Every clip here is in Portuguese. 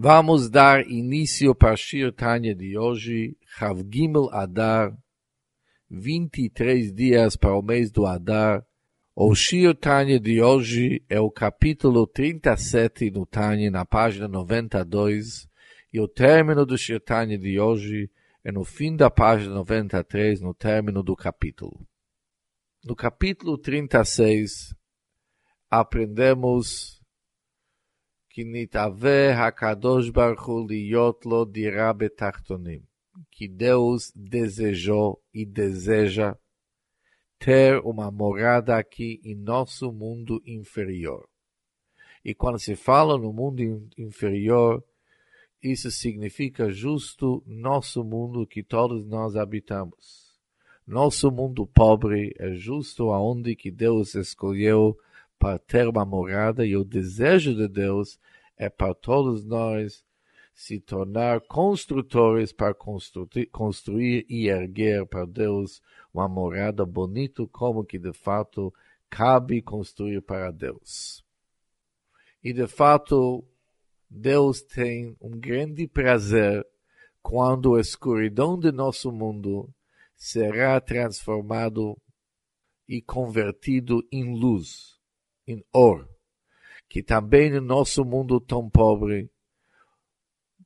Vamos dar início para Shir Tanya de hoje, Chav Gimel Adar, 23 dias para o mês do Adar. O Shir Tanya de hoje é o capítulo 37 no Tanya, na página 92, e o término do Shir Tanya de hoje é no fim da página 93, no término do capítulo. No capítulo 36, aprendemos que nitave hakadosh baruch liot lo betachtonim. Que Deus desejou e deseja ter uma morada aqui em nosso mundo inferior. E quando se fala no mundo inferior, isso significa justo nosso mundo que todos nós habitamos. Nosso mundo pobre é justo aonde que Deus escolheu para ter uma morada e o desejo de Deus é para todos nós se tornar construtores para construir, construir e erguer para Deus uma morada bonita como que de fato cabe construir para Deus. E de fato, Deus tem um grande prazer quando a escuridão de nosso mundo será transformado e convertido em luz em or, que também no nosso mundo tão pobre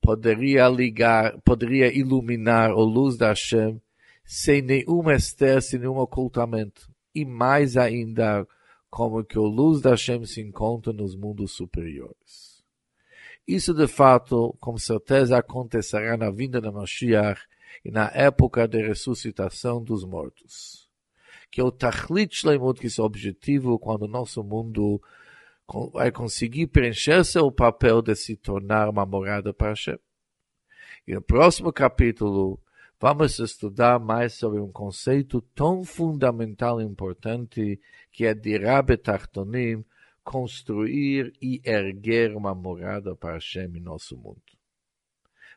poderia ligar, poderia iluminar a luz da Hashem sem nenhum ester, sem nenhum ocultamento. E mais ainda, como que a luz da Hashem se encontra nos mundos superiores. Isso de fato, com certeza, acontecerá na vinda da Mashiach e na época da ressuscitação dos mortos que é o Tachlit Shleimut, que é o objetivo quando o nosso mundo vai conseguir preencher seu papel de se tornar uma morada para Hashem. E no próximo capítulo, vamos estudar mais sobre um conceito tão fundamental e importante que é de Rabbe Tartonim, construir e erguer uma morada para Hashem em nosso mundo.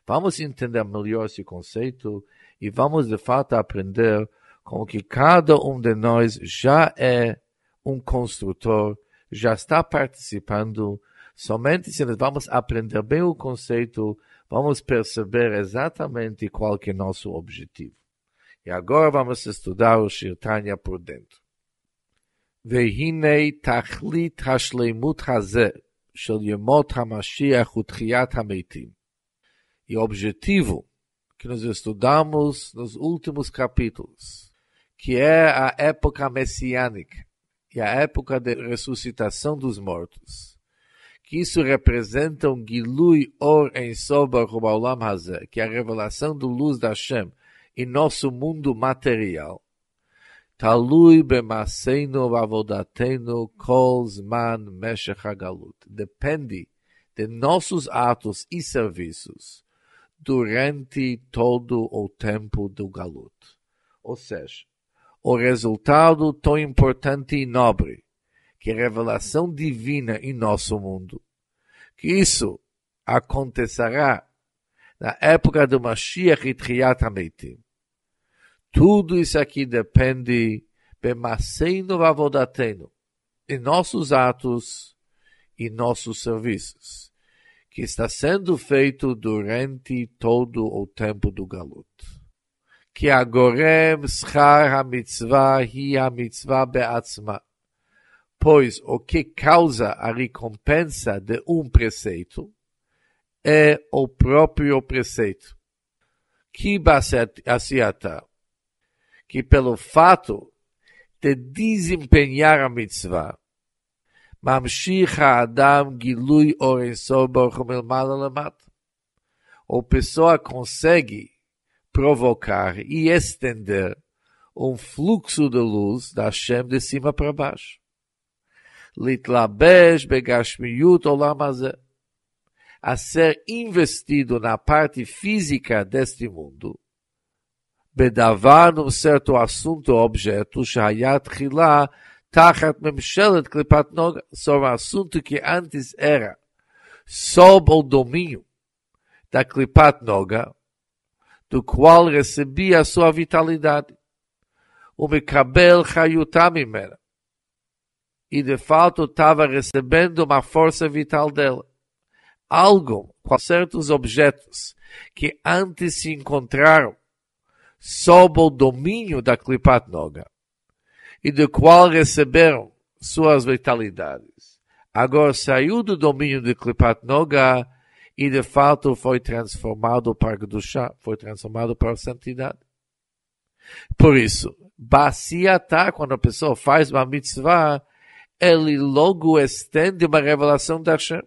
Vamos entender melhor esse conceito e vamos de fato aprender com que cada um de nós já é um construtor, já está participando. Somente se nós vamos aprender bem o conceito, vamos perceber exatamente qual que é nosso objetivo. E agora vamos estudar o Shirtanya por dentro. והנה תכלית השלימות הזה של ימות המשיח ותחיית המתים. E o objetivo que nós estudamos nos últimos capítulos que é a época messiânica e a época de ressuscitação dos mortos. Que isso representa um Gilui Or em Soba Rubaolam Hazeh, que é a revelação do luz da Hashem em nosso mundo material. Talui bemaseinu vavodatenu kol zman meshech hagalut. Depende de nossos atos e serviços durante todo o tempo do galut. Ou seja, o resultado tão importante e nobre, que é a revelação divina em nosso mundo. Que isso acontecerá na época do Mashiach e Triat. Tudo isso aqui depende bemaseinu avodatenu, em nossos atos e nossos serviços, que está sendo feito durante todo o tempo do Galut que agorem schar ha-mitzvah hi ha-mitzvah be'atzma. Pois o que causa a recompensa de um preceito é o próprio preceito. Que baseata que pelo fato de desempenhar a mitzvah, ממשיך האדם גילוי אור אינסוף ברוך הוא מלמעלה למטה. או pessoa consegue provocar e estender um fluxo de luz da Hashem de cima para baixo. Litlabesh begashmiyut olam A ser investido na parte física deste mundo. Bedavar num certo assunto ou objeto, shayat chila tachat memshelet klipat noga, sobre um assunto que antes era sob o domínio da klipat noga, do qual recebia a sua vitalidade. O Mekabel Hayutamimera. E de fato estava recebendo uma força vital dela. algo, com certos objetos que antes se encontraram sob o domínio da Klipat Noga e do qual receberam suas vitalidades. Agora saiu do domínio de Klipat Noga e de fato foi transformado para Gdusha, foi transformado para a santidade. Por isso, Baciatá, quando a pessoa faz uma mitzvah, ele logo estende uma revelação da Hashem.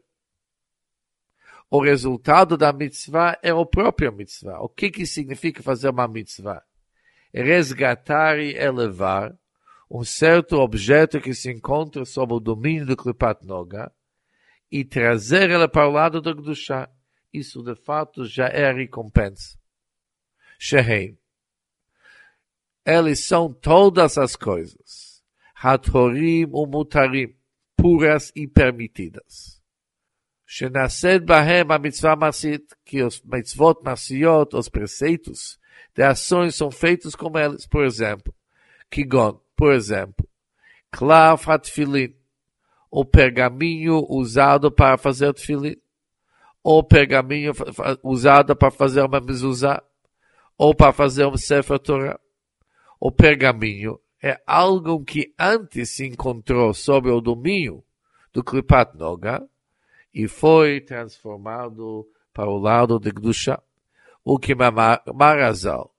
O resultado da mitzvah é o próprio mitzvah. O que, que significa fazer uma mitzvah? Resgatar e elevar um certo objeto que se encontra sob o domínio do Klipat Noga e trazer ele para o lado do Gdushá. Isso, de fato, já é recompensa. Shehem. Eles são todas as coisas. Hatorim e Mutarim, puras e permitidas. Shenased bahem a mitzvah masit, que os mitzvot masiot, os preceitos de ações são feitos como eles. Por exemplo, Kigon, por exemplo, Klav hatfilin, o pergaminho usado para fazer tefilin, ou pergaminho usado para fazer uma mezuzá, ou para fazer um sefer Torah. O pergaminho é algo que antes se encontrou sob o domínio do Klipat Noga e foi transformado para o lado de Gdusha, o que Marazal,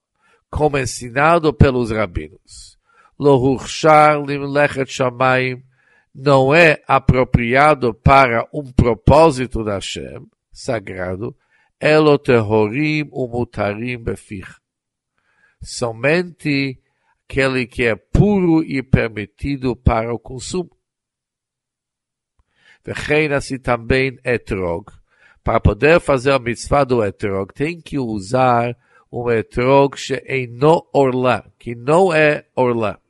como ensinado pelos rabinos, Lohurshar limlechet shamayim, não é apropriado para um propósito da Hashem, sagrado, elo terrorim umutarim befich. Somente aquele que é puro e permitido para o consumo. Vechein assim também etrog. Para poder fazer a mitzvah do etrog, tem que usar um etrog no orla, que não é orla.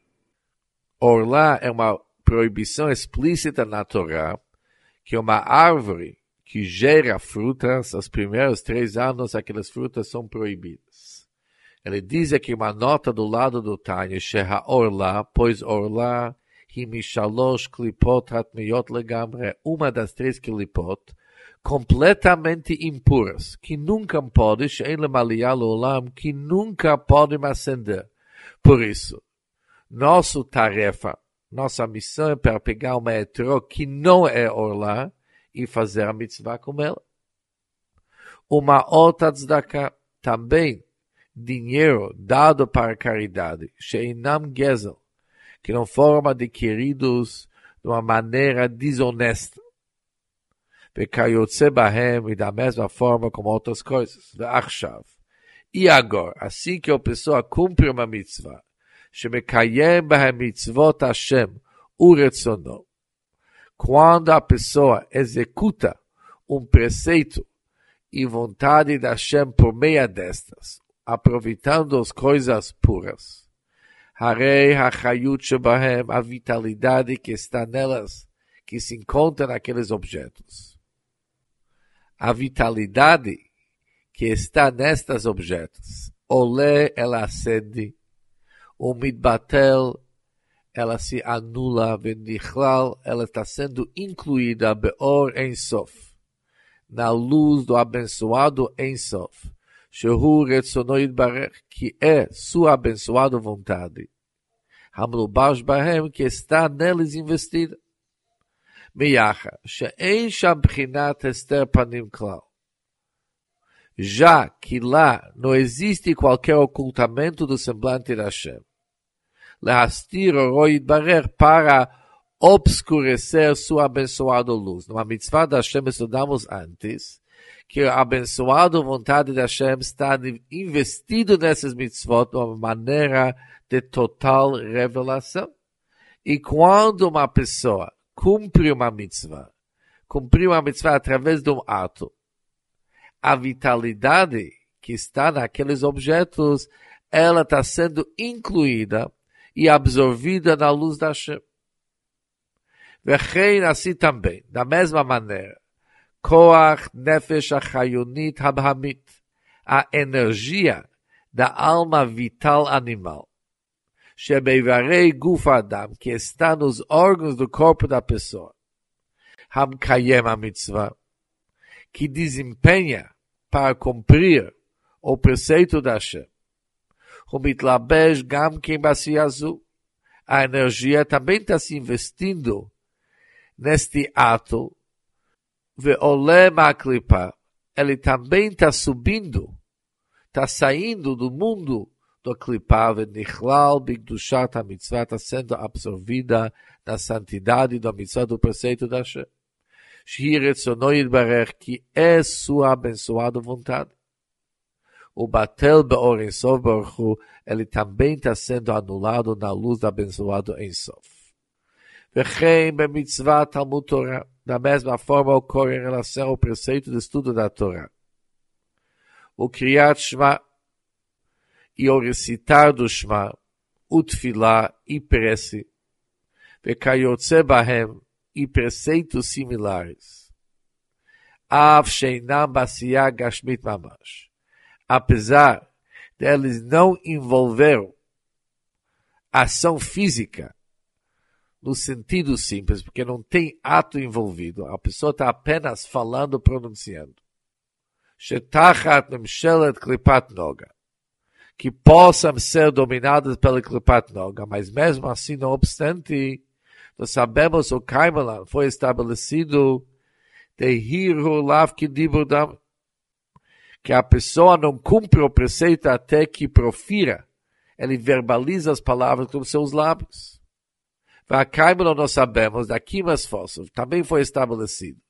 Orla é uma proibição explícita na Torá, que uma árvore que gera frutas, os primeiros três anos aquelas frutas são proibidas. Ele diz aqui uma nota do lado do Tânia, Sheha Orla, pois Orla, Himishalosh Klipot Hatmeyot Legamre, uma das três Klipot, completamente impuras, que nunca podem, Shein Olam, que nunca podem acender. Por isso, nossa tarefa nossa missão é para pegar uma etro que não é orla e fazer a mitzvah com ela. Uma outra tzedakah, também dinheiro dado para caridade, sheinam gezel, que não foram adquiridos de uma maneira desonesta. Vekayotze bahem, e da mesma forma como outras coisas. E agora, assim que a pessoa cumpre uma mitzvah, שמקיים בהם מצוות השם ורצונו. Quando a pessoa executa um preceito e vontade da Hashem por meia destas, aproveitando as coisas puras. Harei hachayut shebahem, a vitalidade que está nelas, que se encontra naqueles objetos. A vitalidade que está nestes objetos. Olé ela sede, o mitbatel, ela se anula, vendichlal, ela está sendo incluída beor em sof, na luz do abençoado em sof, shehu retzonoid barech, que é sua abençoada vontade. Bahem, que está neles investida. Miyacha, she'en sham bchinat ester panim klal. Já que lá não existe qualquer ocultamento do semblante da Hashem Leastir ou Barer para obscurecer sua abençoada luz. Numa mitzvah da Hashem estudamos antes que a abençoada vontade da Hashem está investido nessas mitzvot de uma maneira de total revelação. E quando uma pessoa cumpre uma mitzvah, cumpre uma mitzvah através de um ato, a vitalidade que está naqueles objetos, ela está sendo incluída e absorvida na luz da Hashem. Vechein assim também, da mesma maneira, Nefesh Achayunit Habhamit, a energia da alma vital animal, que está nos órgãos do corpo da pessoa, a mitzvah, que desempenha para cumprir o preceito da Hashem. A energia também está se investindo neste ato. Ele também está subindo, está saindo do mundo do ve'nichlal bigdushat ha-mitzvah, está sendo absorvida na santidade da mitzvah do preceito da Hashem. Shhi Barer, que é sua abençoada vontade. O batel be'or Sof Baruch ele também está sendo anulado na luz da abençoado Ensof. Vechem mitzvah Talmud Torah. Da mesma forma ocorre em relação ao preceito do estudo da Torá. O Kriyat Shema e o recitar do Shema, o e prece, Vekayotze Bahem e preceitos similares. Av Sheinam Basiyah Gashmit Mamash. Apesar deles não envolveram ação física no sentido simples, porque não tem ato envolvido, a pessoa está apenas falando, pronunciando. Que possam ser dominadas pela Klipat Noga, mas mesmo assim, não obstante, nós sabemos o Kaimalan foi estabelecido de Hiru Lav Kidiburdam, que a pessoa não cumpre o preceito até que profira, ele verbaliza as palavras com seus lábios. Vakaimon nós sabemos, daqui mais fóssil, também foi estabelecido,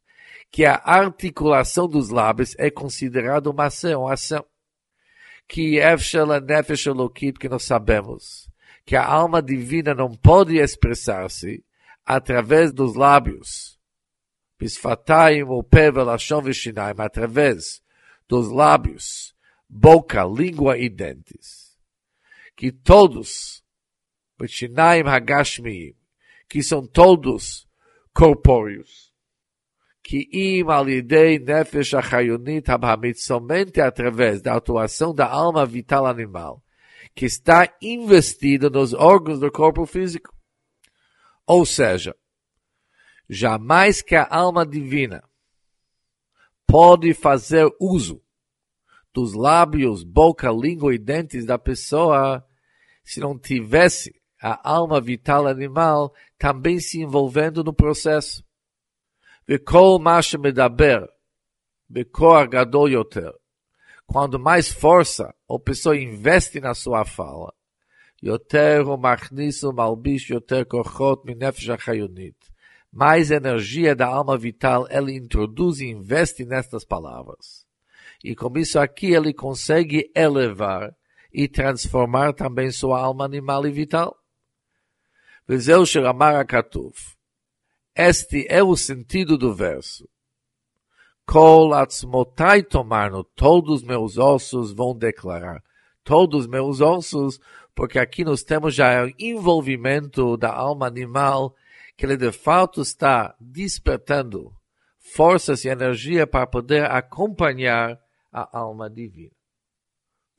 que a articulação dos lábios é considerada uma ação, uma ação. Que Efshel Nefesh Elokit, que nós sabemos, que a alma divina não pode expressar-se através dos lábios. Bisfatayim, o pevel, através dos lábios, boca, língua e dentes. Que todos, vishinaim hagashmiim, que são todos corpóreos, que im alidei nefesh achayonit habhamit, somente através da atuação da alma vital animal, que está investida nos órgãos do corpo físico. Ou seja, jamais que a alma divina pode fazer uso dos lábios, boca, língua e dentes da pessoa se não tivesse a alma vital animal também se envolvendo no processo. Vekol masha medaber, bekor gadol yoter. Quando mais força a pessoa investe na sua fala, יותר הוא מכניס ומלביש יותר כוחות מנפש החיונית. mais energia da alma vital ele introduz e investe nestas palavras. E com isso aqui ele consegue elevar e transformar também sua alma animal e vital. Vezeu a Katuf. Este é o sentido do verso. Kol atzmotai tomarno, todos meus ossos vão declarar. Todos meus ossos, porque aqui nós temos já o envolvimento da alma animal que ele de fato está despertando forças e energia para poder acompanhar a alma divina.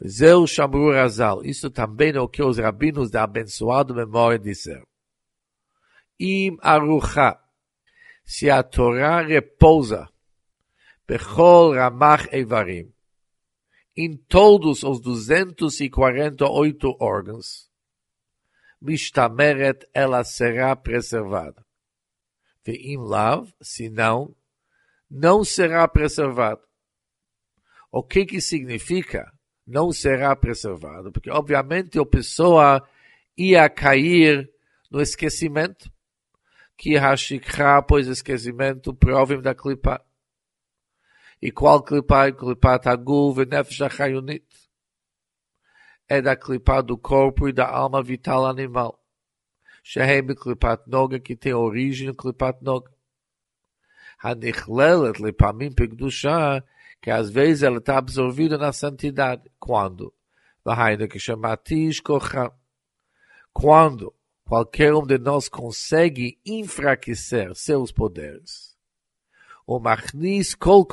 Zeu Shamru Razal, isso também é o que os rabinos da abençoada memória disseram. Im Arucha, se a Torá repousa, Bechol Ramach Evarim, em todos os 248 órgãos, Mishtameret, ela será preservada. Ve'im lav, se não, não será preservada. O que que significa não será preservado? Porque, obviamente, a pessoa ia cair no esquecimento, que Hashikha, pois esquecimento, provem da clipa e qual clipa clipat agul venefesh achayunit? é da clipa do corpo e da alma vital animal. Shehem clipat noga, que tem origem no clipat noga. Hanichlelet lipamim pegdushá, que às vezes ela está absorvida na santidade. Quando? Vahaina que chamatish kochá. Quando qualquer um de nós consegue enfraquecer seus poderes. O machnis kol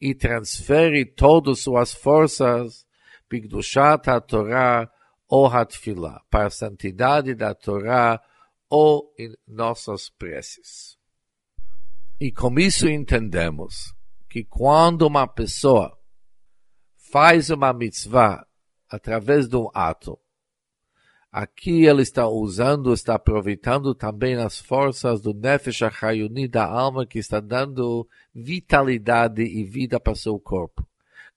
e transfere todas suas forças bigdushat ha-Torah ou ha-Tfilah, para a santidade da Torá ou em nossas preces. E com isso entendemos que quando uma pessoa faz uma mitzvah através de um ato, aqui ele está usando, está aproveitando também as forças do Nefesh HaChayuni, da alma que está dando vitalidade e vida para seu corpo.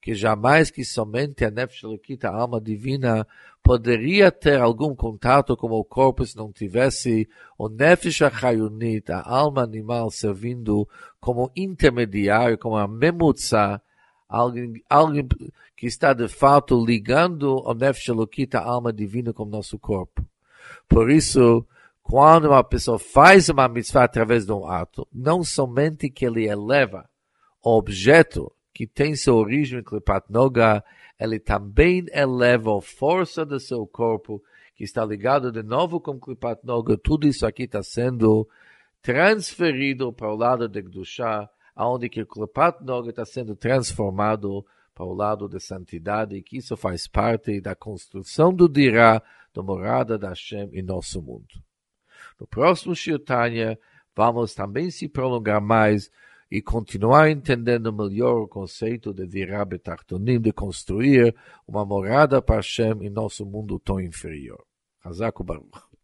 Que jamais que somente a Nefesh Lekita, a alma divina, poderia ter algum contato com o corpo se não tivesse o Nefesh HaChayuni, a alma animal, servindo como intermediário, como a memutza, alguém, alguém que está de fato ligando o Nefesh Elokita, a alma divina, com o nosso corpo. Por isso, quando uma pessoa faz uma mitzvah através de um ato, não somente que ele eleva o objeto que tem sua origem em Klipat Noga, ele também eleva a força do seu corpo, que está ligado de novo com Klipat Noga. Tudo isso aqui está sendo transferido para o lado de Gdushá, onde que Klipat Noga está sendo transformado para o lado da santidade, e que isso faz parte da construção do Dirá, da morada da Hashem em nosso mundo. No próximo Shirtanya, vamos também se prolongar mais e continuar entendendo melhor o conceito de Dirá Betartonim, de construir uma morada para Hashem em nosso mundo tão inferior. Hazako Baruch.